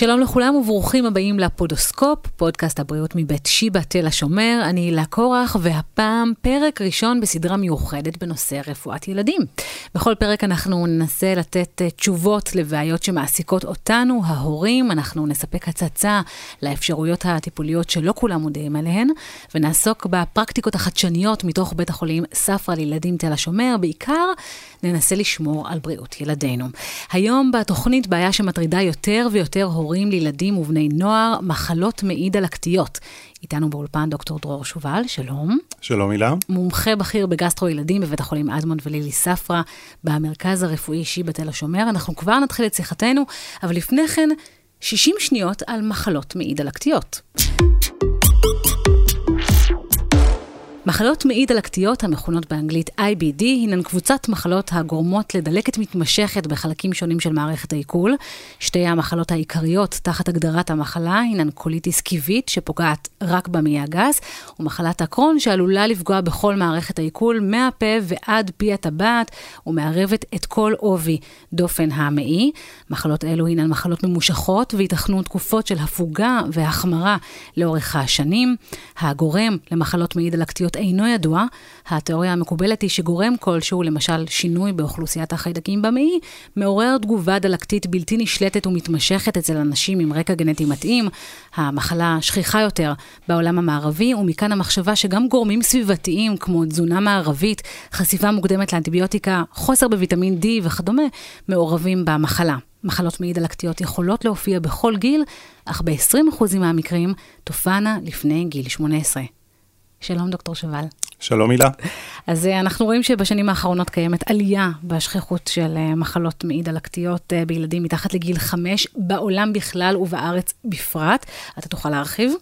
שלום לכולם וברוכים הבאים לפודוסקופ, פודקאסט הבריאות מבית שיבא תל השומר. אני הילה קורח, והפעם פרק ראשון בסדרה מיוחדת בנושא רפואת ילדים. בכל פרק אנחנו ננסה לתת אה, תשובות לבעיות שמעסיקות אותנו, ההורים. אנחנו נספק הצצה לאפשרויות הטיפוליות שלא כולם מודעים עליהן, ונעסוק בפרקטיקות החדשניות מתוך בית החולים ספרא לילדים תל השומר. בעיקר ננסה לשמור על בריאות ילדינו. היום בתוכנית בעיה שמטרידה יותר ויותר הורים לילדים ובני נוער, מחלות מעי דלקתיות. איתנו באולפן דוקטור דרור שובל, שלום. שלום הילה. מומחה בכיר בגסטרו ילדים בבית החולים אדמונד ולילי ספרא, במרכז הרפואי אישי בתל השומר. אנחנו כבר נתחיל את שיחתנו, אבל לפני כן, 60 שניות על מחלות מעי דלקתיות. מחלות מעי דלקתיות, המכונות באנגלית IBD, הינן קבוצת מחלות הגורמות לדלקת מתמשכת בחלקים שונים של מערכת העיכול. שתי המחלות העיקריות תחת הגדרת המחלה הינן קוליטיס קיבית, שפוגעת רק במעי הגס, ומחלת הקרוהן, שעלולה לפגוע בכל מערכת העיכול, מהפה ועד פי הטבעת, ומערבת את כל עובי דופן המעי. מחלות אלו הינן מחלות ממושכות, וייתכנו תקופות של הפוגה והחמרה לאורך השנים. הגורם למחלות מעי דלקתיות אינו ידוע. התיאוריה המקובלת היא שגורם כלשהו, למשל שינוי באוכלוסיית החיידקים במעי, מעורר תגובה דלקתית בלתי נשלטת ומתמשכת אצל אנשים עם רקע גנטי מתאים. המחלה שכיחה יותר בעולם המערבי, ומכאן המחשבה שגם גורמים סביבתיים כמו תזונה מערבית, חשיפה מוקדמת לאנטיביוטיקה, חוסר בוויטמין D וכדומה, מעורבים במחלה. מחלות מעי דלקתיות יכולות להופיע בכל גיל, אך ב-20% מהמקרים תופענה לפני גיל 18. שלום, דוקטור שובל. שלום, הילה. אז אה, אנחנו רואים שבשנים האחרונות קיימת עלייה בשכיחות של אה, מחלות מעי דלקתיות אה, בילדים מתחת לגיל 5, בעולם בכלל ובארץ בפרט. אתה תוכל להרחיב?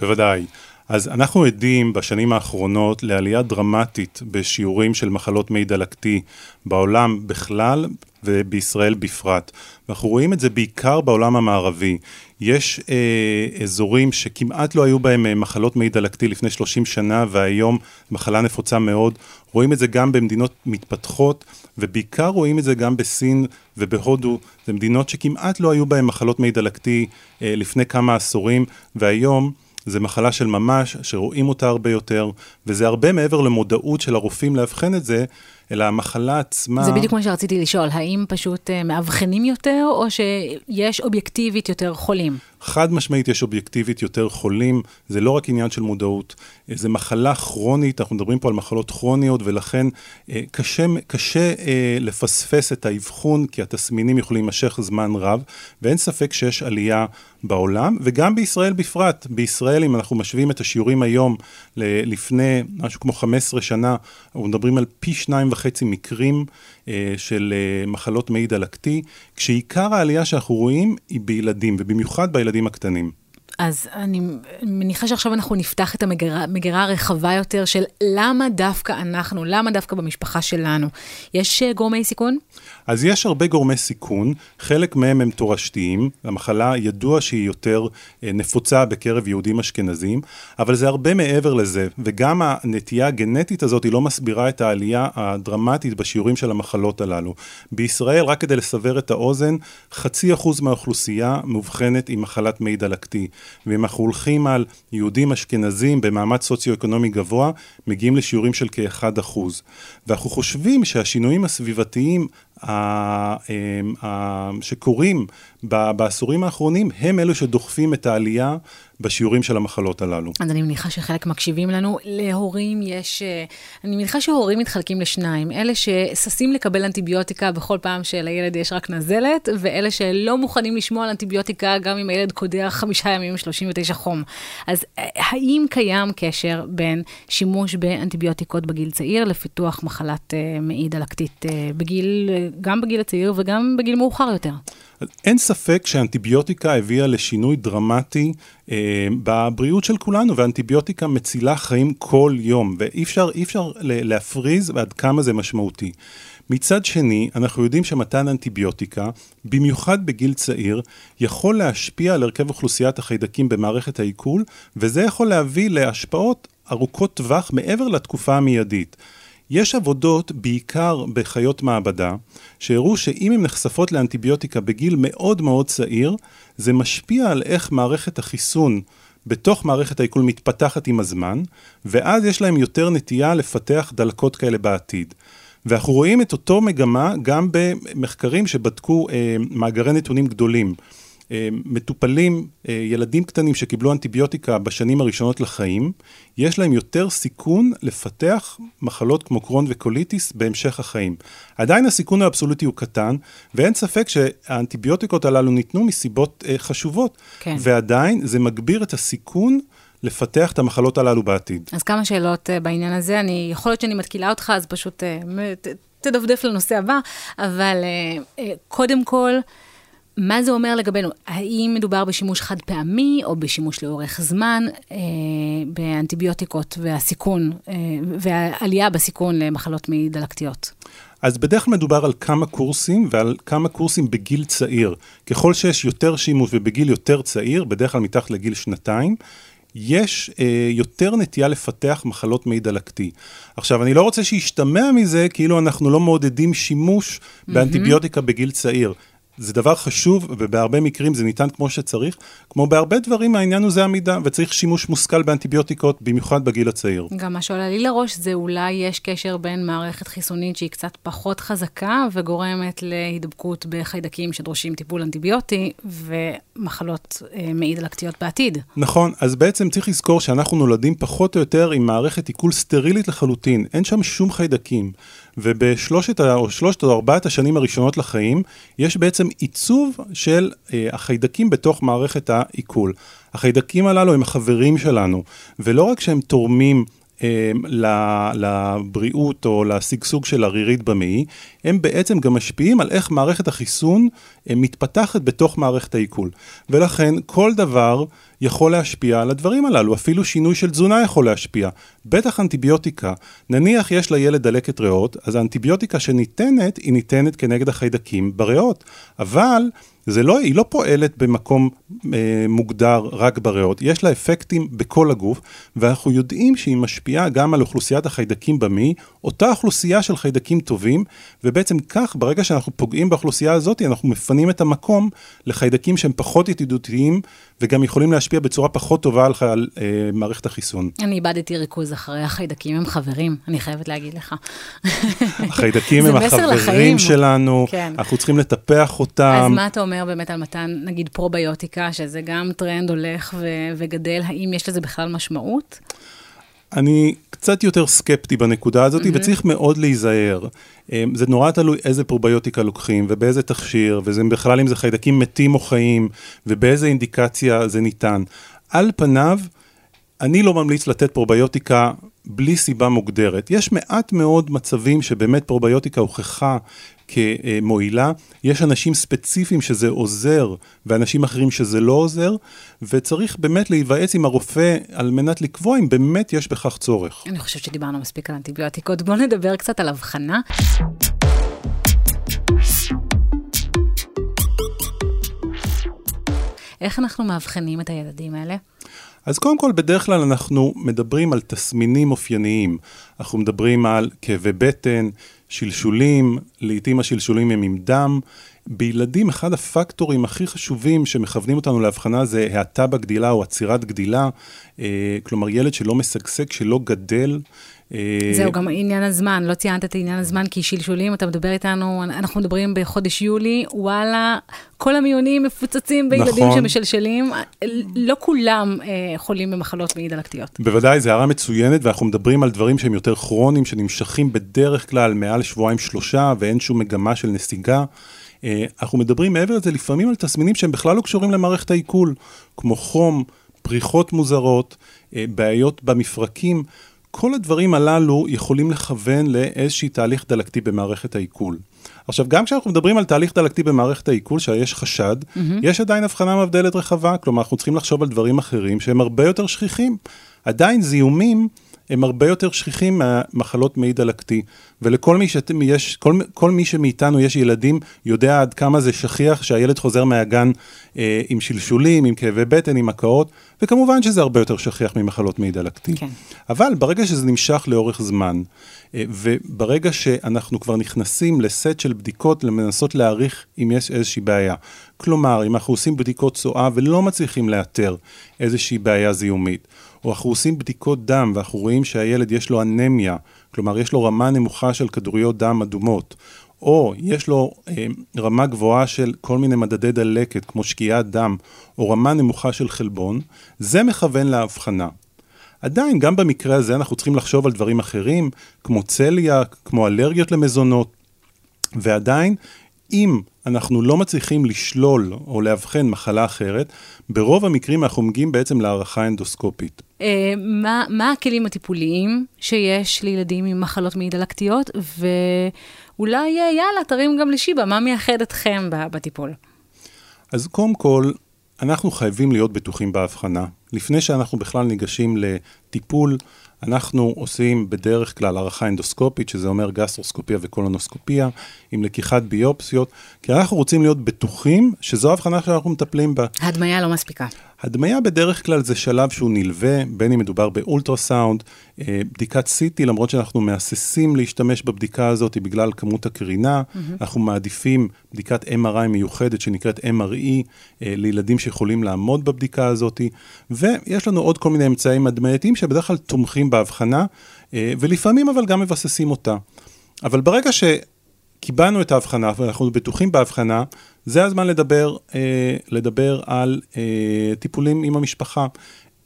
בוודאי. אז אנחנו עדים בשנים האחרונות לעלייה דרמטית בשיעורים של מחלות מעי דלקתי בעולם בכלל ובישראל בפרט. ואנחנו רואים את זה בעיקר בעולם המערבי. יש אה, אזורים שכמעט לא היו בהם אה, מחלות מעי דלקתי לפני 30 שנה והיום מחלה נפוצה מאוד. רואים את זה גם במדינות מתפתחות ובעיקר רואים את זה גם בסין ובהודו. זה מדינות שכמעט לא היו בהם מחלות מעי דלקתי אה, לפני כמה עשורים והיום זה מחלה של ממש, שרואים אותה הרבה יותר, וזה הרבה מעבר למודעות של הרופאים לאבחן את זה, אלא המחלה עצמה... זה בדיוק מה שרציתי לשאול, האם פשוט uh, מאבחנים יותר, או שיש אובייקטיבית יותר חולים? חד משמעית יש אובייקטיבית יותר חולים, זה לא רק עניין של מודעות, אה, זה מחלה כרונית, אנחנו מדברים פה על מחלות כרוניות, ולכן אה, קשה, קשה לפספס את האבחון, כי התסמינים יכולים להימשך זמן רב, ואין ספק שיש עלייה בעולם, וגם בישראל בפרט. בישראל, אם אנחנו משווים את השיעורים היום לפני משהו כמו 15 שנה, אנחנו מדברים על פי שניים וחצי מקרים אה, של אה, מחלות מעי דלקתי, כשעיקר העלייה שאנחנו רואים היא בילדים, ובמיוחד בילדים הקטנים. אז אני מניחה שעכשיו אנחנו נפתח את המגירה הרחבה יותר של למה דווקא אנחנו, למה דווקא במשפחה שלנו. יש אה, גורמי סיכון? אז יש הרבה גורמי סיכון, חלק מהם הם תורשתיים, המחלה ידוע שהיא יותר אה, נפוצה בקרב יהודים אשכנזים, אבל זה הרבה מעבר לזה, וגם הנטייה הגנטית הזאת היא לא מסבירה את העלייה הדרמטית בשיעורים של המחלות הללו. בישראל, רק כדי לסבר את האוזן, חצי אחוז מהאוכלוסייה מאובחנת עם מחלת מעי דלקתי. ואם אנחנו הולכים על יהודים אשכנזים במעמד סוציו-אקונומי גבוה, מגיעים לשיעורים של כ-1%. ואנחנו חושבים שהשינויים הסביבתיים שקורים בעשורים האחרונים, הם אלו שדוחפים את העלייה בשיעורים של המחלות הללו. אז אני מניחה שחלק מקשיבים לנו. להורים יש, אה, אני מניחה שהורים מתחלקים לשניים. אלה שששים לקבל אנטיביוטיקה בכל פעם שלילד יש רק נזלת, ואלה שלא מוכנים לשמוע על אנטיביוטיקה גם אם הילד קודח חמישה ימים 39 חום. אז אה, האם קיים קשר בין שימוש באנטיביוטיקות בגיל צעיר לפיתוח מחלת אה, מעי דלקתית בגיל, גם בגיל הצעיר וגם בגיל מאוחר יותר? אין ספק שאנטיביוטיקה הביאה לשינוי דרמטי אה, בבריאות של כולנו, ואנטיביוטיקה מצילה חיים כל יום, ואי אפשר, אפשר להפריז עד כמה זה משמעותי. מצד שני, אנחנו יודעים שמתן אנטיביוטיקה, במיוחד בגיל צעיר, יכול להשפיע על הרכב אוכלוסיית החיידקים במערכת העיכול, וזה יכול להביא להשפעות ארוכות טווח מעבר לתקופה המיידית. יש עבודות, בעיקר בחיות מעבדה, שהראו שאם הן נחשפות לאנטיביוטיקה בגיל מאוד מאוד צעיר, זה משפיע על איך מערכת החיסון בתוך מערכת העיכול מתפתחת עם הזמן, ואז יש להם יותר נטייה לפתח דלקות כאלה בעתיד. ואנחנו רואים את אותו מגמה גם במחקרים שבדקו אה, מאגרי נתונים גדולים. אה, מטופלים, אה, ילדים קטנים שקיבלו אנטיביוטיקה בשנים הראשונות לחיים, יש להם יותר סיכון לפתח מחלות כמו קרון וקוליטיס בהמשך החיים. עדיין הסיכון האבסולוטי הוא קטן, ואין ספק שהאנטיביוטיקות הללו ניתנו מסיבות אה, חשובות, כן. ועדיין זה מגביר את הסיכון. לפתח את המחלות הללו בעתיד. אז כמה שאלות בעניין הזה, אני, יכול להיות שאני מתקילה אותך, אז פשוט תדפדף לנושא הבא, אבל קודם כל, מה זה אומר לגבינו? האם מדובר בשימוש חד פעמי או בשימוש לאורך זמן אה, באנטיביוטיקות והסיכון, אה, והעלייה בסיכון למחלות מעי דלקתיות? אז בדרך כלל מדובר על כמה קורסים ועל כמה קורסים בגיל צעיר. ככל שיש יותר שימוש ובגיל יותר צעיר, בדרך כלל מתחת לגיל שנתיים, יש אה, יותר נטייה לפתח מחלות מעי דלקתי. עכשיו, אני לא רוצה שישתמע מזה כאילו אנחנו לא מעודדים שימוש באנטיביוטיקה mm-hmm. בגיל צעיר. זה דבר חשוב, ובהרבה מקרים זה ניתן כמו שצריך. כמו בהרבה דברים, העניין הוא זה המידה, וצריך שימוש מושכל באנטיביוטיקות, במיוחד בגיל הצעיר. גם מה שעולה לי לראש זה אולי יש קשר בין מערכת חיסונית שהיא קצת פחות חזקה, וגורמת להידבקות בחיידקים שדורשים טיפול אנטיביוטי, ומחלות אה, מעי דלקתיות בעתיד. נכון, אז בעצם צריך לזכור שאנחנו נולדים פחות או יותר עם מערכת עיכול סטרילית לחלוטין. אין שם שום חיידקים. ובשלושת או שלושת או ארבעת השנים הראשונות לחיים, יש בעצם עיצוב של אה, החיידקים בתוך מערכת העיכול. החיידקים הללו הם החברים שלנו, ולא רק שהם תורמים לבריאות או לשגשוג של הרירית במעי, הם בעצם גם משפיעים על איך מערכת החיסון אה, מתפתחת בתוך מערכת העיכול. ולכן כל דבר יכול להשפיע על הדברים הללו, אפילו שינוי של תזונה יכול להשפיע. בטח אנטיביוטיקה. נניח יש לילד דלקת ריאות, אז האנטיביוטיקה שניתנת, היא ניתנת כנגד החיידקים בריאות. אבל זה לא, היא לא פועלת במקום אה, מוגדר רק בריאות, יש לה אפקטים בכל הגוף, ואנחנו יודעים שהיא משפיעה גם על אוכלוסיית החיידקים במי, אותה אוכלוסייה של חיידקים טובים, ובעצם כך, ברגע שאנחנו פוגעים באוכלוסייה הזאת, אנחנו מפנים את המקום לחיידקים שהם פחות ידידותיים, וגם יכולים להשפיע בצורה פחות טובה על, על אה, מערכת החיסון. אני איבדתי ריכוז אחרי החיידקים הם חברים, אני חייבת להגיד לך. החיידקים הם החברים לחיים. שלנו, כן. אנחנו צריכים לטפח אותם. אז מה אתה אומר באמת על מתן, נגיד, פרוביוטיקה, שזה גם טרנד הולך ו- וגדל, האם יש לזה בכלל משמעות? אני קצת יותר סקפטי בנקודה הזאת, mm-hmm. וצריך מאוד להיזהר. אמ, זה נורא תלוי איזה פרוביוטיקה לוקחים, ובאיזה תכשיר, וזה בכלל אם זה חיידקים מתים או חיים, ובאיזה אינדיקציה זה ניתן. על פניו, אני לא ממליץ לתת פרוביוטיקה בלי סיבה מוגדרת. יש מעט מאוד מצבים שבאמת פרוביוטיקה הוכחה כמועילה, יש אנשים ספציפיים שזה עוזר ואנשים אחרים שזה לא עוזר, וצריך באמת להיוועץ עם הרופא על מנת לקבוע אם באמת יש בכך צורך. אני חושבת שדיברנו מספיק על אנטיביוטיקות, בואו נדבר קצת על הבחנה. איך אנחנו מאבחנים את הילדים האלה? אז קודם כל, בדרך כלל אנחנו מדברים על תסמינים אופייניים. אנחנו מדברים על כאבי בטן, שלשולים, לעתים השלשולים הם עם דם. בילדים, אחד הפקטורים הכי חשובים שמכוונים אותנו להבחנה זה האטה בגדילה או עצירת גדילה. אה, כלומר, ילד שלא משגשג, שלא גדל. אה, זהו, גם עניין הזמן, לא ציינת את עניין הזמן, כי שלשולים, אתה מדבר איתנו, אנחנו מדברים בחודש יולי, וואלה, כל המיונים מפוצצים בילדים נכון. שמשלשלים, לא כולם אה, חולים במחלות מעי דלקתיות. בוודאי, זו הערה מצוינת, ואנחנו מדברים על דברים שהם יותר כרוניים, שנמשכים בדרך כלל מעל שבועיים-שלושה, ואין שום מגמה של נסיגה. אה, אנחנו מדברים מעבר לזה לפעמים על תסמינים שהם בכלל לא קשורים למערכת העיכול, כמו חום, פריחות מוזרות, אה, בעיות במפרקים. כל הדברים הללו יכולים לכוון לאיזשהי תהליך דלקתי במערכת העיכול. עכשיו, גם כשאנחנו מדברים על תהליך דלקתי במערכת העיכול, שיש חשד, mm-hmm. יש עדיין הבחנה מבדלת רחבה, כלומר, אנחנו צריכים לחשוב על דברים אחרים שהם הרבה יותר שכיחים. עדיין זיהומים הם הרבה יותר שכיחים מהמחלות מעי דלקתי. ולכל מי, שאתם, יש, כל, כל מי שמאיתנו יש ילדים, יודע עד כמה זה שכיח שהילד חוזר מהגן אה, עם שלשולים, עם כאבי בטן, עם הקאות, וכמובן שזה הרבה יותר שכיח ממחלות מעי דלקתי. כן. אבל ברגע שזה נמשך לאורך זמן, אה, וברגע שאנחנו כבר נכנסים לסט של בדיקות למנסות להעריך אם יש איזושהי בעיה, כלומר, אם אנחנו עושים בדיקות צואה ולא מצליחים לאתר איזושהי בעיה זיהומית, או אנחנו עושים בדיקות דם ואנחנו רואים שהילד יש לו אנמיה, כלומר יש לו רמה נמוכה של כדוריות דם אדומות, או יש לו אה, רמה גבוהה של כל מיני מדדי דלקת כמו שקיעת דם, או רמה נמוכה של חלבון, זה מכוון להבחנה. עדיין, גם במקרה הזה אנחנו צריכים לחשוב על דברים אחרים, כמו צליאק, כמו אלרגיות למזונות, ועדיין, אם אנחנו לא מצליחים לשלול או לאבחן מחלה אחרת, ברוב המקרים אנחנו מגיעים בעצם להערכה אנדוסקופית. אה, מה, מה הכלים הטיפוליים שיש לילדים עם מחלות מעי דלקתיות, ואולי, אה, יאללה, תרים גם לשיבא, מה מייחד אתכם בטיפול? אז קודם כל, אנחנו חייבים להיות בטוחים בהבחנה. לפני שאנחנו בכלל ניגשים לטיפול, אנחנו עושים בדרך כלל הערכה אנדוסקופית, שזה אומר גסטרוסקופיה וקולונוסקופיה, עם לקיחת ביופסיות, כי אנחנו רוצים להיות בטוחים שזו ההבחנה שאנחנו מטפלים בה. הדמיה לא מספיקה. הדמיה בדרך כלל זה שלב שהוא נלווה, בין אם מדובר באולטרסאונד, אה, בדיקת CT, למרות שאנחנו מהססים להשתמש בבדיקה הזאת בגלל כמות הקרינה, mm-hmm. אנחנו מעדיפים בדיקת MRI מיוחדת שנקראת MRE אה, לילדים שיכולים לעמוד בבדיקה הזאת, ויש לנו עוד כל מיני אמצעים הדמייתיים שבדרך כלל תומכים בהבחנה, אה, ולפעמים אבל גם מבססים אותה. אבל ברגע ש... קיבלנו את ההבחנה ואנחנו בטוחים בהבחנה, זה הזמן לדבר, אה, לדבר על אה, טיפולים עם המשפחה.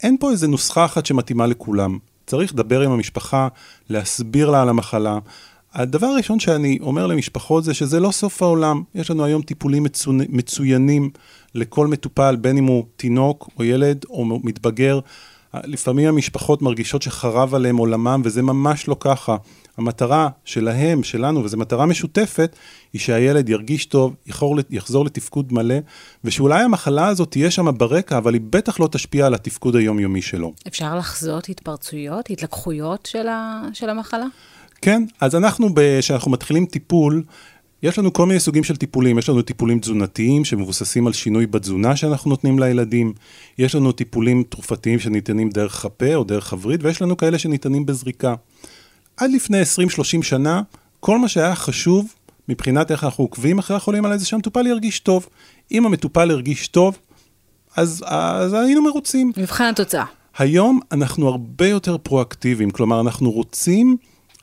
אין פה איזה נוסחה אחת שמתאימה לכולם. צריך לדבר עם המשפחה, להסביר לה על המחלה. הדבר הראשון שאני אומר למשפחות זה שזה לא סוף העולם. יש לנו היום טיפולים מצו... מצוינים לכל מטופל, בין אם הוא תינוק או ילד או מתבגר. לפעמים המשפחות מרגישות שחרב עליהם עולמם, וזה ממש לא ככה. המטרה שלהם, שלנו, וזו מטרה משותפת, היא שהילד ירגיש טוב, יחור, יחזור לתפקוד מלא, ושאולי המחלה הזאת תהיה שם ברקע, אבל היא בטח לא תשפיע על התפקוד היומיומי שלו. אפשר לחזות התפרצויות, התלקחויות של, ה, של המחלה? כן, אז אנחנו, כשאנחנו מתחילים טיפול, יש לנו כל מיני סוגים של טיפולים, יש לנו טיפולים תזונתיים שמבוססים על שינוי בתזונה שאנחנו נותנים לילדים, יש לנו טיפולים תרופתיים שניתנים דרך הפה או דרך הווריד, ויש לנו כאלה שניתנים בזריקה. עד לפני 20-30 שנה, כל מה שהיה חשוב מבחינת איך אנחנו עוקבים אחרי החולים על זה שהמטופל ירגיש טוב. אם המטופל ירגיש טוב, אז, אז היינו מרוצים. מבחן התוצאה. היום אנחנו הרבה יותר פרואקטיביים, כלומר אנחנו רוצים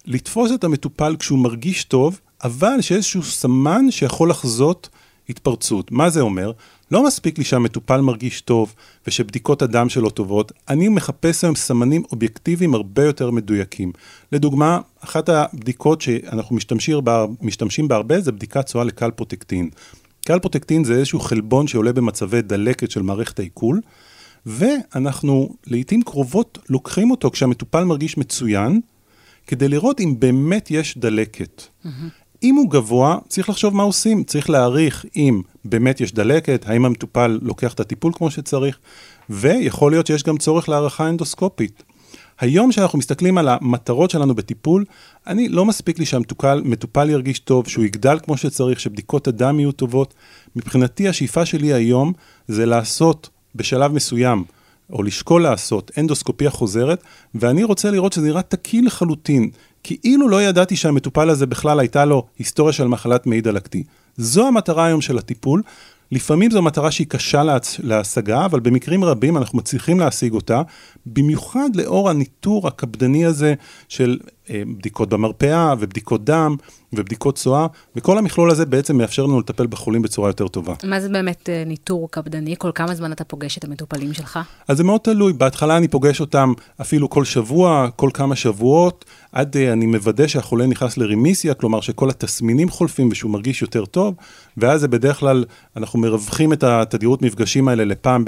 לתפוס את המטופל כשהוא מרגיש טוב, אבל שאיזשהו סמן שיכול לחזות התפרצות. מה זה אומר? לא מספיק לי שהמטופל מרגיש טוב ושבדיקות הדם שלו טובות, אני מחפש היום סמנים אובייקטיביים הרבה יותר מדויקים. לדוגמה, אחת הבדיקות שאנחנו משתמשים בה, משתמשים בה הרבה זה בדיקת צואה לקלפרוטקטין. קלפרוטקטין זה איזשהו חלבון שעולה במצבי דלקת של מערכת העיכול, ואנחנו לעיתים קרובות לוקחים אותו כשהמטופל מרגיש מצוין, כדי לראות אם באמת יש דלקת. Mm-hmm. אם הוא גבוה, צריך לחשוב מה עושים, צריך להעריך אם באמת יש דלקת, האם המטופל לוקח את הטיפול כמו שצריך, ויכול להיות שיש גם צורך להערכה אנדוסקופית. היום כשאנחנו מסתכלים על המטרות שלנו בטיפול, אני לא מספיק לי שהמטופל ירגיש טוב, שהוא יגדל כמו שצריך, שבדיקות הדם יהיו טובות. מבחינתי השאיפה שלי היום זה לעשות בשלב מסוים, או לשקול לעשות אנדוסקופיה חוזרת, ואני רוצה לראות שזה נראה תקין לחלוטין, כאילו לא ידעתי שהמטופל הזה בכלל הייתה לו היסטוריה של מחלת מעי דלקתי. זו המטרה היום של הטיפול. לפעמים זו מטרה שהיא קשה להצ... להשגה, אבל במקרים רבים אנחנו מצליחים להשיג אותה, במיוחד לאור הניטור הקפדני הזה של בדיקות במרפאה ובדיקות דם ובדיקות צואה, וכל המכלול הזה בעצם מאפשר לנו לטפל בחולים בצורה יותר טובה. מה זה באמת אה, ניטור קפדני? כל כמה זמן אתה פוגש את המטופלים שלך? אז זה מאוד תלוי, בהתחלה אני פוגש אותם אפילו כל שבוע, כל כמה שבועות, עד uh, אני מוודא שהחולה נכנס לרמיסיה, כלומר שכל התסמינים חולפים ושהוא מרגיש יותר טוב, ואז זה בדרך כלל, אנחנו מרווחים את התדירות מפגשים האלה לפעם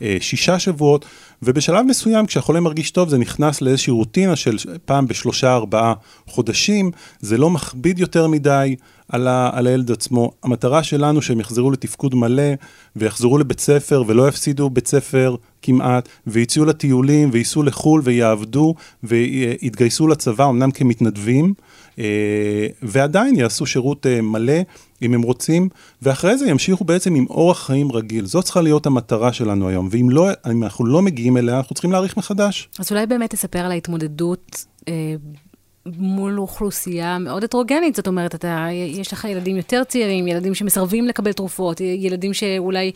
בשישה שבועות, ובשלב מסוים, כשהחולה מרגיש טוב, זה נכנס לאיזושהי רוטינה של פעם בשלושה, ארבעה חודשים, זה לא מכביד יותר מדי, על, ה, על הילד עצמו. המטרה שלנו שהם יחזרו לתפקוד מלא, ויחזרו לבית ספר, ולא יפסידו בית ספר כמעט, ויצאו לטיולים, וייסעו לחו"ל, ויעבדו, ויתגייסו לצבא, אמנם כמתנדבים, ועדיין יעשו שירות אה, מלא, אם הם רוצים, ואחרי זה ימשיכו בעצם עם אורח חיים רגיל. זאת צריכה להיות המטרה שלנו היום, ואם לא, אנחנו לא מגיעים אליה, אנחנו צריכים להעריך מחדש. אז אולי באמת תספר על ההתמודדות. אה, מול אוכלוסייה מאוד הטרוגנית, זאת אומרת, אתה, יש לך ילדים יותר צעירים, ילדים שמסרבים לקבל תרופות, ילדים שאולי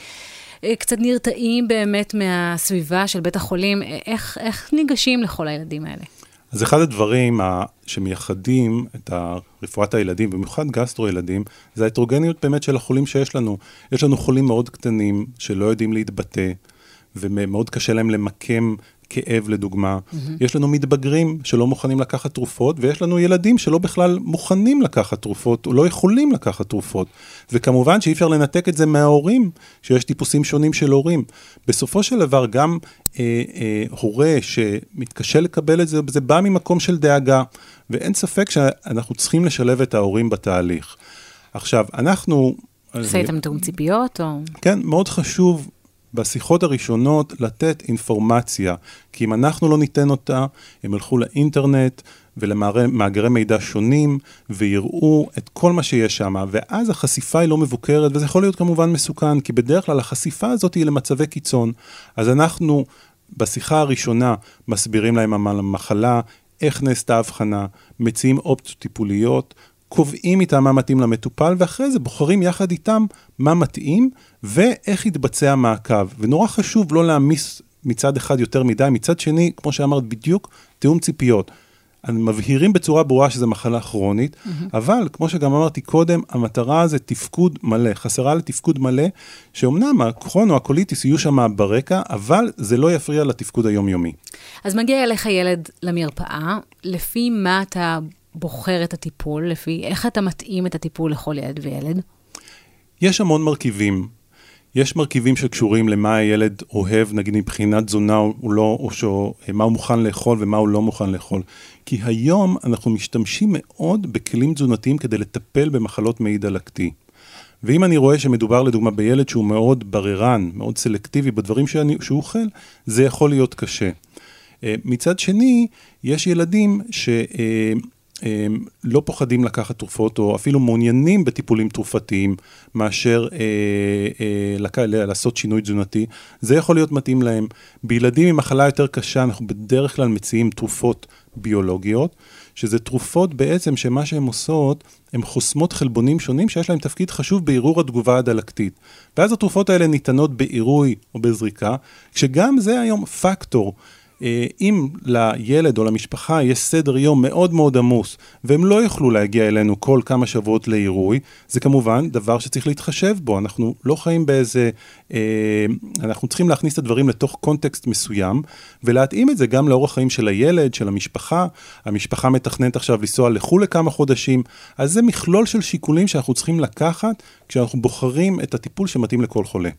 אה, קצת נרתעים באמת מהסביבה של בית החולים, איך, איך ניגשים לכל הילדים האלה? אז אחד הדברים שמייחדים את רפואת הילדים, במיוחד גסטרו-ילדים, זה ההטרוגניות באמת של החולים שיש לנו. יש לנו חולים מאוד קטנים שלא יודעים להתבטא, ומאוד קשה להם למקם כאב לדוגמה, mm-hmm. יש לנו מתבגרים שלא מוכנים לקחת תרופות, ויש לנו ילדים שלא בכלל מוכנים לקחת תרופות, או לא יכולים לקחת תרופות. וכמובן שאי אפשר לנתק את זה מההורים, שיש טיפוסים שונים של הורים. בסופו של דבר, גם אה, אה, הורה שמתקשה לקבל את זה, זה בא ממקום של דאגה, ואין ספק שאנחנו צריכים לשלב את ההורים בתהליך. עכשיו, אנחנו... עושה איתם תאום ציפיות, או... כן, מאוד חשוב בשיחות הראשונות לתת אינפורמציה, כי אם אנחנו לא ניתן אותה, הם ילכו לאינטרנט ולמאגרי מידע שונים, ויראו את כל מה שיש שם, ואז החשיפה היא לא מבוקרת, וזה יכול להיות כמובן מסוכן, כי בדרך כלל החשיפה הזאת היא למצבי קיצון. אז אנחנו בשיחה הראשונה מסבירים להם על המחלה, איך נעשתה ההבחנה, מציעים אופציות טיפוליות, קובעים איתם מה מתאים למטופל, ואחרי זה בוחרים יחד איתם מה מתאים ואיך יתבצע מעקב. ונורא חשוב לא להעמיס מצד אחד יותר מדי, מצד שני, כמו שאמרת בדיוק, תיאום ציפיות. מבהירים בצורה ברורה שזו מחלה כרונית, mm-hmm. אבל כמו שגם אמרתי קודם, המטרה זה תפקוד מלא, חסרה לתפקוד מלא, שאומנם הקרון או הקוליטיס יהיו שם ברקע, אבל זה לא יפריע לתפקוד היומיומי. אז מגיע אליך ילד למרפאה, לפי מה אתה בוחר את הטיפול, לפי איך אתה מתאים את הטיפול לכל ילד וילד? יש המון מרכיבים. יש מרכיבים שקשורים למה הילד אוהב, נגיד מבחינת תזונה או לא, או שו, מה הוא מוכן לאכול ומה הוא לא מוכן לאכול. כי היום אנחנו משתמשים מאוד בכלים תזונתיים כדי לטפל במחלות מעי דלקתי. ואם אני רואה שמדובר לדוגמה בילד שהוא מאוד בררן, מאוד סלקטיבי בדברים שאני, שהוא אוכל, זה יכול להיות קשה. אה, מצד שני, יש ילדים ש... אה, לא פוחדים לקחת תרופות, או אפילו מעוניינים בטיפולים תרופתיים, מאשר אה, אה. לעשות שינוי תזונתי, זה יכול להיות מתאים להם. בילדים עם מחלה יותר קשה, אנחנו בדרך כלל מציעים תרופות ביולוגיות, שזה תרופות בעצם שמה שהן עושות, הן חוסמות חלבונים שונים שיש להם תפקיד חשוב בערעור התגובה הדלקתית. ואז התרופות האלה ניתנות בעירוי או בזריקה, כשגם זה היום פקטור. אה, אם לילד או למשפחה יש סדר יום מאוד מאוד עמוס, והם לא יוכלו להגיע אלינו כל כמה שבועות לעירוי, זה כמובן דבר שצריך להתחשב בו. אנחנו לא חיים באיזה... אה, אנחנו צריכים להכניס את הדברים לתוך קונטקסט מסוים, ולהתאים את זה גם לאורח חיים של הילד, של המשפחה. המשפחה מתכננת עכשיו לנסוע לחו"ל לכמה חודשים, אז זה מכלול של שיקולים שאנחנו צריכים לקחת כשאנחנו בוחרים את הטיפול שמתאים לכל חולה.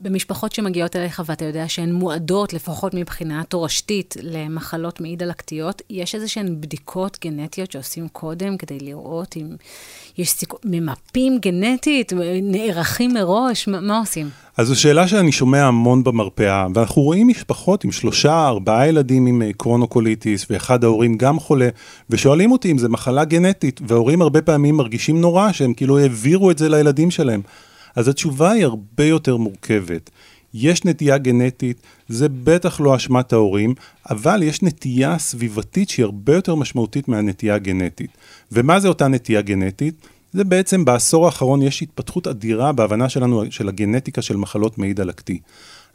במשפחות שמגיעות אליך ואתה יודע שהן מועדות, לפחות מבחינה תורשתית, למחלות מעי דלקתיות, יש איזה שהן בדיקות גנטיות שעושים קודם כדי לראות אם יש סיכוי, ממפים גנטית, נערכים מראש, מה, מה עושים? אז זו שאלה שאני שומע המון במרפאה, ואנחנו רואים משפחות עם שלושה, ארבעה ילדים עם אה, קרונוקוליטיס, ואחד ההורים גם חולה, ושואלים אותי אם זו מחלה גנטית, וההורים הרבה פעמים מרגישים נורא שהם כאילו העבירו את זה לילדים שלהם. אז התשובה היא הרבה יותר מורכבת. יש נטייה גנטית, זה בטח לא אשמת ההורים, אבל יש נטייה סביבתית שהיא הרבה יותר משמעותית מהנטייה הגנטית. ומה זה אותה נטייה גנטית? זה בעצם בעשור האחרון יש התפתחות אדירה בהבנה שלנו של הגנטיקה של מחלות מעי דלקתי.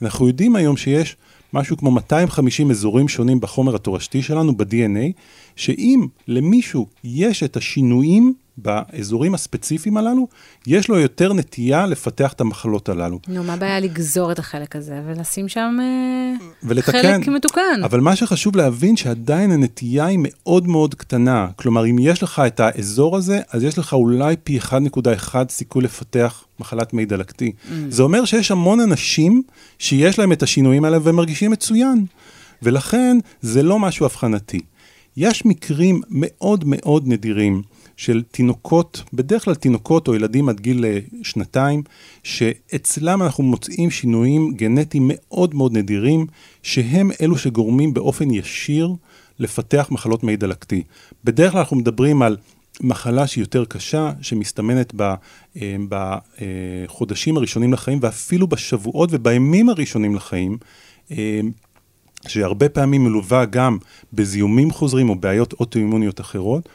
אנחנו יודעים היום שיש משהו כמו 250 אזורים שונים בחומר התורשתי שלנו, ב-DNA, שאם למישהו יש את השינויים באזורים הספציפיים הללו, יש לו יותר נטייה לפתח את המחלות הללו. נו, מה הבעיה לגזור את החלק הזה ולשים שם אה, ולתקן. חלק מתוקן? אבל מה שחשוב להבין שעדיין הנטייה היא מאוד מאוד קטנה. כלומר, אם יש לך את האזור הזה, אז יש לך אולי פי 1.1 סיכוי לפתח מחלת מי דלקתי. Mm. זה אומר שיש המון אנשים שיש להם את השינויים האלה ומרגישים מצוין. ולכן זה לא משהו אבחנתי. יש מקרים מאוד מאוד נדירים של תינוקות, בדרך כלל תינוקות או ילדים עד גיל אה, שנתיים, שאצלם אנחנו מוצאים שינויים גנטיים מאוד מאוד נדירים, שהם אלו שגורמים באופן ישיר לפתח מחלות מעי דלקתי. בדרך כלל אנחנו מדברים על מחלה שהיא יותר קשה, שמסתמנת אה, בחודשים הראשונים לחיים, ואפילו בשבועות ובימים הראשונים לחיים, אה, שהרבה פעמים מלווה גם בזיהומים חוזרים או בעיות אוטואימוניות אחרות.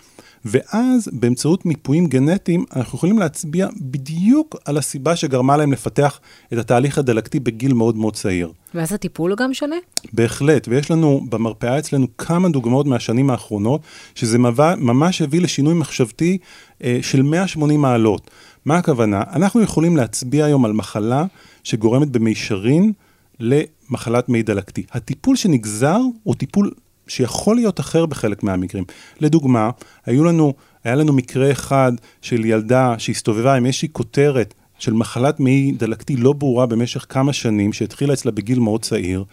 ואז באמצעות מיפויים גנטיים אנחנו יכולים להצביע בדיוק על הסיבה שגרמה להם לפתח את התהליך הדלקתי בגיל מאוד מאוד צעיר. ואז הטיפול הוא גם שונה? בהחלט, ויש לנו במרפאה אצלנו כמה דוגמאות מהשנים האחרונות, שזה ממש הביא לשינוי מחשבתי אה, של 180 מעלות. מה הכוונה? אנחנו יכולים להצביע היום על מחלה שגורמת במישרין למחלת מעי דלקתי. הטיפול שנגזר הוא טיפול שיכול להיות אחר בחלק מהמקרים. לדוגמה, היו לנו, היה לנו מקרה אחד של ילדה שהסתובבה עם איזושהי כותרת של מחלת מעי דלקתי לא ברורה במשך כמה שנים, שהתחילה אצלה בגיל מאוד צעיר.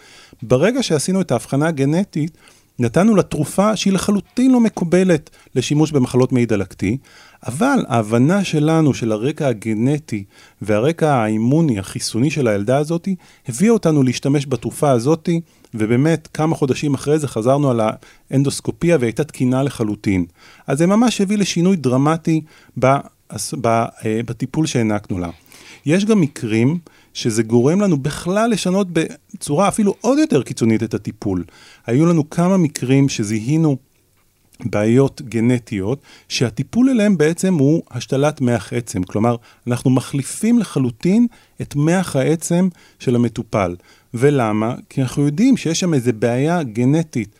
ברגע שעשינו את ההבחנה הגנטית, נתנו לה תרופה שהיא לחלוטין לא מקובלת לשימוש במחלות מעי דלקתי, אבל ההבנה שלנו של הרקע הגנטי והרקע האימוני, החיסוני של הילדה הזאת, הביאה אותנו להשתמש בתרופה הזאת, ובאמת כמה חודשים אחרי זה חזרנו על האנדוסקופיה והייתה תקינה לחלוטין. אז זה ממש הביא לשינוי דרמטי אה, בטיפול שהענקנו לה. יש גם מקרים שזה גורם לנו בכלל לשנות בצורה אפילו עוד יותר קיצונית את הטיפול. היו לנו כמה מקרים שזיהינו בעיות גנטיות, שהטיפול אליהם בעצם הוא השתלת מח עצם. כלומר, אנחנו מחליפים לחלוטין את מח העצם של המטופל. ולמה? כי אנחנו יודעים שיש שם איזו בעיה גנטית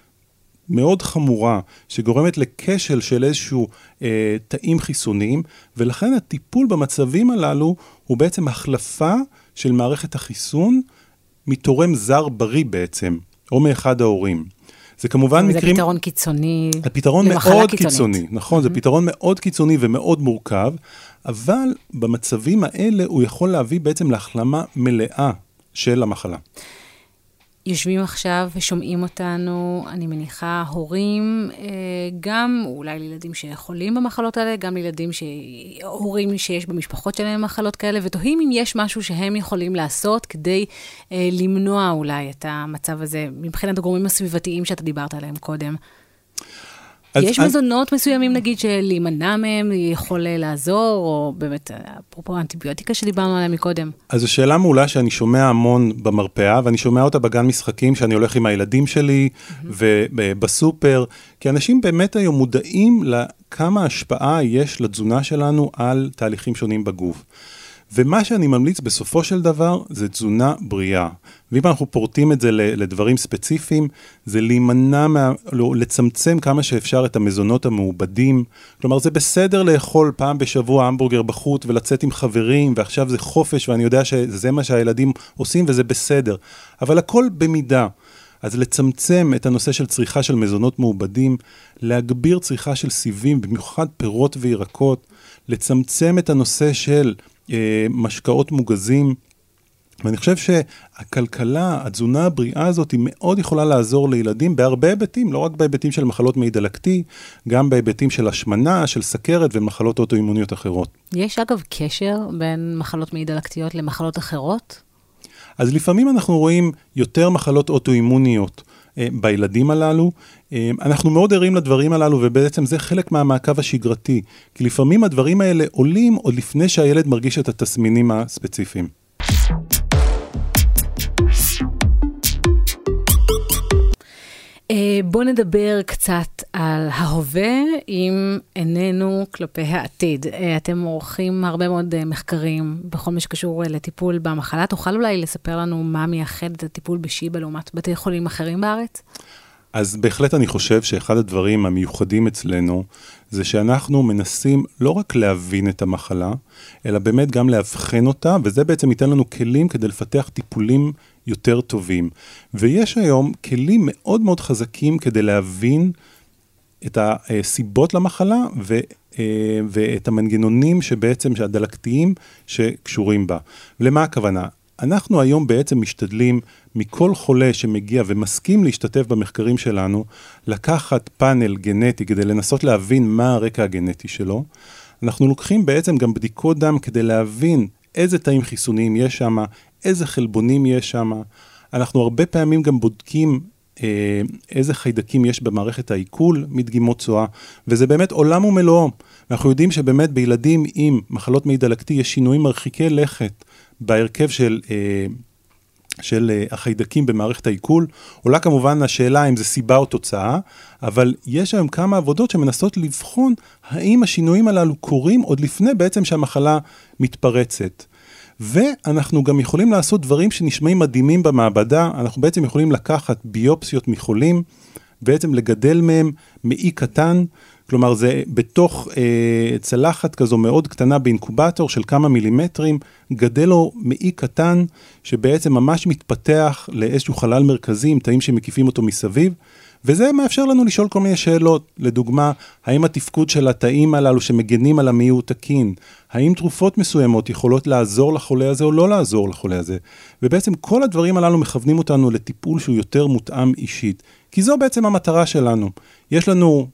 מאוד חמורה, שגורמת לכשל של איזשהו אה, תאים חיסוניים, ולכן הטיפול במצבים הללו הוא בעצם החלפה של מערכת החיסון מתורם זר בריא בעצם, או מאחד ההורים. זה כמובן מקרים... זה פתרון קיצוני זה פתרון מאוד קיצונית. קיצוני, נכון, mm-hmm. זה פתרון מאוד קיצוני ומאוד מורכב, אבל במצבים האלה הוא יכול להביא בעצם להחלמה מלאה של המחלה. יושבים עכשיו ושומעים אותנו, אני מניחה, הורים, אה, גם אולי לילדים שחולים במחלות האלה, גם לילדים, ש... הורים שיש במשפחות שלהם מחלות כאלה, ותוהים אם יש משהו שהם יכולים לעשות כדי אה, למנוע אולי את המצב הזה, מבחינת הגורמים הסביבתיים שאתה דיברת עליהם קודם. אז, יש אז... מזונות מסוימים, נגיד, שלהימנע מהם יכול לעזור, או באמת, אפרופו האנטיביוטיקה שדיברנו עליה מקודם. אז זו שאלה מעולה שאני שומע המון במרפאה, ואני שומע אותה בגן משחקים, שאני הולך עם הילדים שלי, mm-hmm. ובסופר, כי אנשים באמת היום מודעים לכמה השפעה יש לתזונה שלנו על תהליכים שונים בגוף. ומה שאני ממליץ בסופו של דבר זה תזונה בריאה. ואם אנחנו פורטים את זה לדברים ספציפיים, זה להימנע, מה, לא, לצמצם כמה שאפשר את המזונות המעובדים. כלומר, זה בסדר לאכול פעם בשבוע המבורגר בחוץ ולצאת עם חברים, ועכשיו זה חופש ואני יודע שזה מה שהילדים עושים וזה בסדר. אבל הכל במידה. אז לצמצם את הנושא של צריכה של מזונות מעובדים, להגביר צריכה של סיבים, במיוחד פירות וירקות, לצמצם את הנושא של משקאות מוגזים. ואני חושב שהכלכלה, התזונה הבריאה הזאת, היא מאוד יכולה לעזור לילדים בהרבה היבטים, לא רק בהיבטים של מחלות מעי דלקתי, גם בהיבטים של השמנה, של סכרת ומחלות אוטואימוניות אחרות. יש אגב קשר בין מחלות מעי דלקתיות למחלות אחרות? אז לפעמים אנחנו רואים יותר מחלות אוטואימוניות אה, בילדים הללו. אה, אנחנו מאוד ערים לדברים הללו, ובעצם זה חלק מהמעקב השגרתי. כי לפעמים הדברים האלה עולים עוד לפני שהילד מרגיש את התסמינים הספציפיים. בואו נדבר קצת על ההווה עם עינינו כלפי העתיד. אה, אתם עורכים הרבה מאוד אה, מחקרים בכל מה שקשור לטיפול במחלה. תוכל אולי לספר לנו מה מייחד את הטיפול בשיבא לעומת בתי חולים אחרים בארץ? אז בהחלט אני חושב שאחד הדברים המיוחדים אצלנו זה שאנחנו מנסים לא רק להבין את המחלה, אלא באמת גם לאבחן אותה, וזה בעצם ייתן לנו כלים כדי לפתח טיפולים יותר טובים. ויש היום כלים מאוד מאוד חזקים כדי להבין את הסיבות למחלה ו, אה, ואת המנגנונים שבעצם, הדלקתיים שקשורים בה. ולמה הכוונה? אנחנו היום בעצם משתדלים מכל חולה שמגיע ומסכים להשתתף במחקרים שלנו, לקחת פאנל גנטי כדי לנסות להבין מה הרקע הגנטי שלו. אנחנו לוקחים בעצם גם בדיקות דם כדי להבין איזה תאים חיסוניים יש שם, איזה חלבונים יש שם. אנחנו הרבה פעמים גם בודקים אה, איזה חיידקים יש במערכת העיכול מדגימות צואה, וזה באמת עולם ומלואו. אנחנו יודעים שבאמת בילדים עם מחלות מעי דלקתי יש שינויים מרחיקי לכת בהרכב של, אה, של אה, החיידקים במערכת העיכול. עולה כמובן השאלה אם זה סיבה או תוצאה, אבל יש היום כמה עבודות שמנסות לבחון האם השינויים הללו קורים עוד לפני בעצם שהמחלה מתפרצת. ואנחנו גם יכולים לעשות דברים שנשמעים מדהימים במעבדה, אנחנו בעצם יכולים לקחת ביופסיות מחולים, בעצם לגדל מהם מעי קטן, כלומר זה בתוך אה, צלחת כזו מאוד קטנה באינקובטור של כמה מילימטרים, גדל לו מעי קטן שבעצם ממש מתפתח לאיזשהו חלל מרכזי עם תאים שמקיפים אותו מסביב. וזה מאפשר לנו לשאול כל מיני שאלות, לדוגמה, האם התפקוד של התאים הללו שמגנים על המעי הוא תקין? האם תרופות מסוימות יכולות לעזור לחולה הזה או לא לעזור לחולה הזה? ובעצם כל הדברים הללו מכוונים אותנו לטיפול שהוא יותר מותאם אישית, כי זו בעצם המטרה שלנו. יש לנו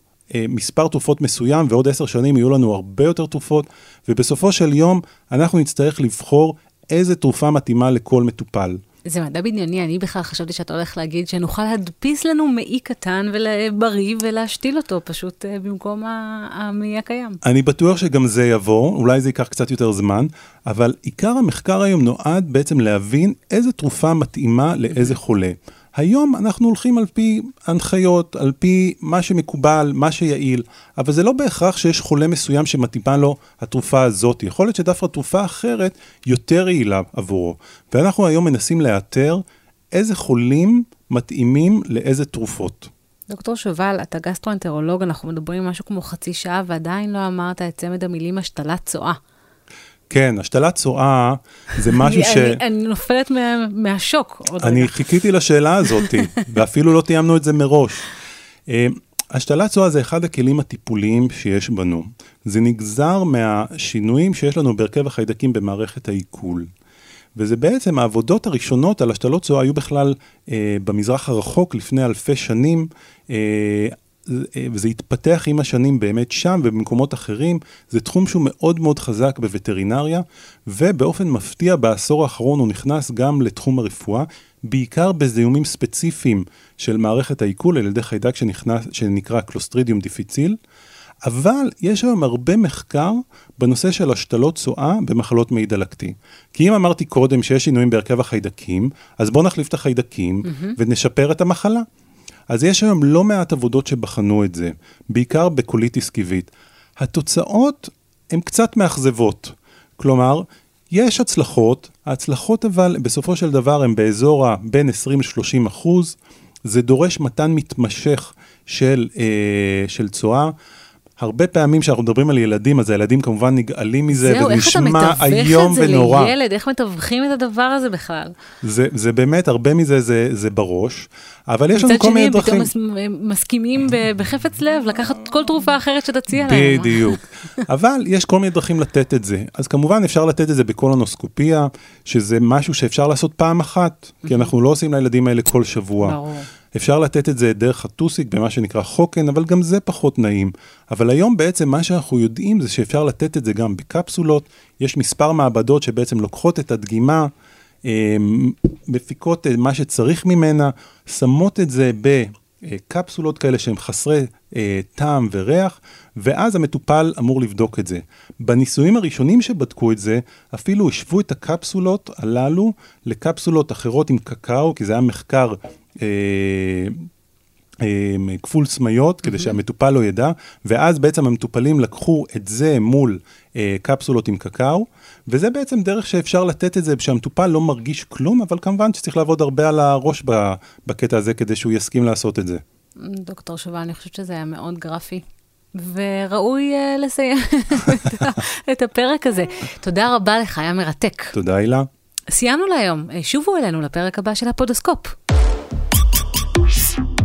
מספר תרופות מסוים, ועוד עשר שנים יהיו לנו הרבה יותר תרופות, ובסופו של יום אנחנו נצטרך לבחור איזה תרופה מתאימה לכל מטופל. זה מדע בדיוני, אני בכלל חשבתי שאתה הולך להגיד שנוכל להדפיס לנו מעי קטן ובריא ולהשתיל אותו פשוט uh, במקום המעי הקיים. אני בטוח שגם זה יבוא, אולי זה ייקח קצת יותר זמן, אבל עיקר המחקר היום נועד בעצם להבין איזה תרופה מתאימה לאיזה חולה. היום אנחנו הולכים על פי הנחיות, על פי מה שמקובל, מה שיעיל, אבל זה לא בהכרח שיש חולה מסוים שמתאימה לו התרופה הזאת. יכול להיות שדווקא תרופה אחרת יותר יעילה עבורו. ואנחנו היום מנסים לאתר איזה חולים מתאימים לאיזה תרופות. דוקטור שובל, אתה גסטרואנטרולוג, אנחנו מדברים משהו כמו חצי שעה ועדיין לא אמרת את צמד המילים השתלת צואה. כן, השתלת צואה זה משהו ש... אני, אני נופלת מה, מהשוק. אני. חיכיתי לשאלה הזאת, ואפילו לא תיאמנו את זה מראש. אה, השתלת צואה זה אחד הכלים הטיפוליים שיש בנו. זה נגזר מהשינויים שיש לנו בהרכב החיידקים במערכת העיכול. וזה בעצם העבודות הראשונות על השתלות צואה היו בכלל אה, במזרח הרחוק לפני אלפי שנים. אה, וזה התפתח עם השנים באמת שם ובמקומות אחרים. זה תחום שהוא מאוד מאוד חזק בווטרינריה, ובאופן מפתיע בעשור האחרון הוא נכנס גם לתחום הרפואה, בעיקר בזיהומים ספציפיים של מערכת העיכול על ידי חיידק שנכנס, שנקרא קלוסטרידיום דיפיציל. אבל יש היום הרבה מחקר בנושא של השתלות צואה במחלות מעי דלקתי. כי אם אמרתי קודם שיש שינויים בהרכב החיידקים, אז בואו נחליף את החיידקים mm-hmm. ונשפר את המחלה. אז יש היום לא מעט עבודות שבחנו את זה, בעיקר בקוליטיס קיבית. התוצאות הן קצת מאכזבות. כלומר, יש הצלחות, ההצלחות אבל בסופו של דבר הן באזור הבין 20-30 אחוז, זה דורש מתן מתמשך של, אה, של צואה. הרבה פעמים כשאנחנו מדברים על ילדים, אז הילדים כמובן נגאלים מזה, זהו, וזה נשמע איום ונורא. זהו, איך אתה מתווך את זה לילד? איך מתווכים את הדבר הזה בכלל? זה, זה באמת, הרבה מזה זה, זה בראש, אבל יש לנו כל מיני דרכים. מצד שני, פתאום מסכימים בחפץ לב לקחת כל תרופה אחרת שתציע להם. בדיוק. אבל יש כל מיני דרכים לתת את זה. אז כמובן אפשר לתת את זה בקולונוסקופיה, שזה משהו שאפשר לעשות פעם אחת, כי אנחנו לא עושים לילדים האלה כל שבוע. ברור. אפשר לתת את זה דרך הטוסיק במה שנקרא חוקן, אבל גם זה פחות נעים. אבל היום בעצם מה שאנחנו יודעים זה שאפשר לתת את זה גם בקפסולות. יש מספר מעבדות שבעצם לוקחות את הדגימה, אה, מפיקות מה שצריך ממנה, שמות את זה בקפסולות כאלה שהם חסרי אה, טעם וריח, ואז המטופל אמור לבדוק את זה. בניסויים הראשונים שבדקו את זה, אפילו השוו את הקפסולות הללו לקפסולות אחרות עם קקאו, כי זה היה מחקר אה, אה, כפול סמיות, כדי שהמטופל לא ידע, ואז בעצם המטופלים לקחו את זה מול אה, קפסולות עם קקאו, וזה בעצם דרך שאפשר לתת את זה, שהמטופל לא מרגיש כלום, אבל כמובן שצריך לעבוד הרבה על הראש בקטע הזה, כדי שהוא יסכים לעשות את זה. דוקטור שובל, אני חושבת שזה היה מאוד גרפי. וראוי uh, לסיים את הפרק הזה. תודה רבה לך, היה מרתק. תודה, הילה. סיימנו להיום. שובו אלינו לפרק הבא של הפודוסקופ. Música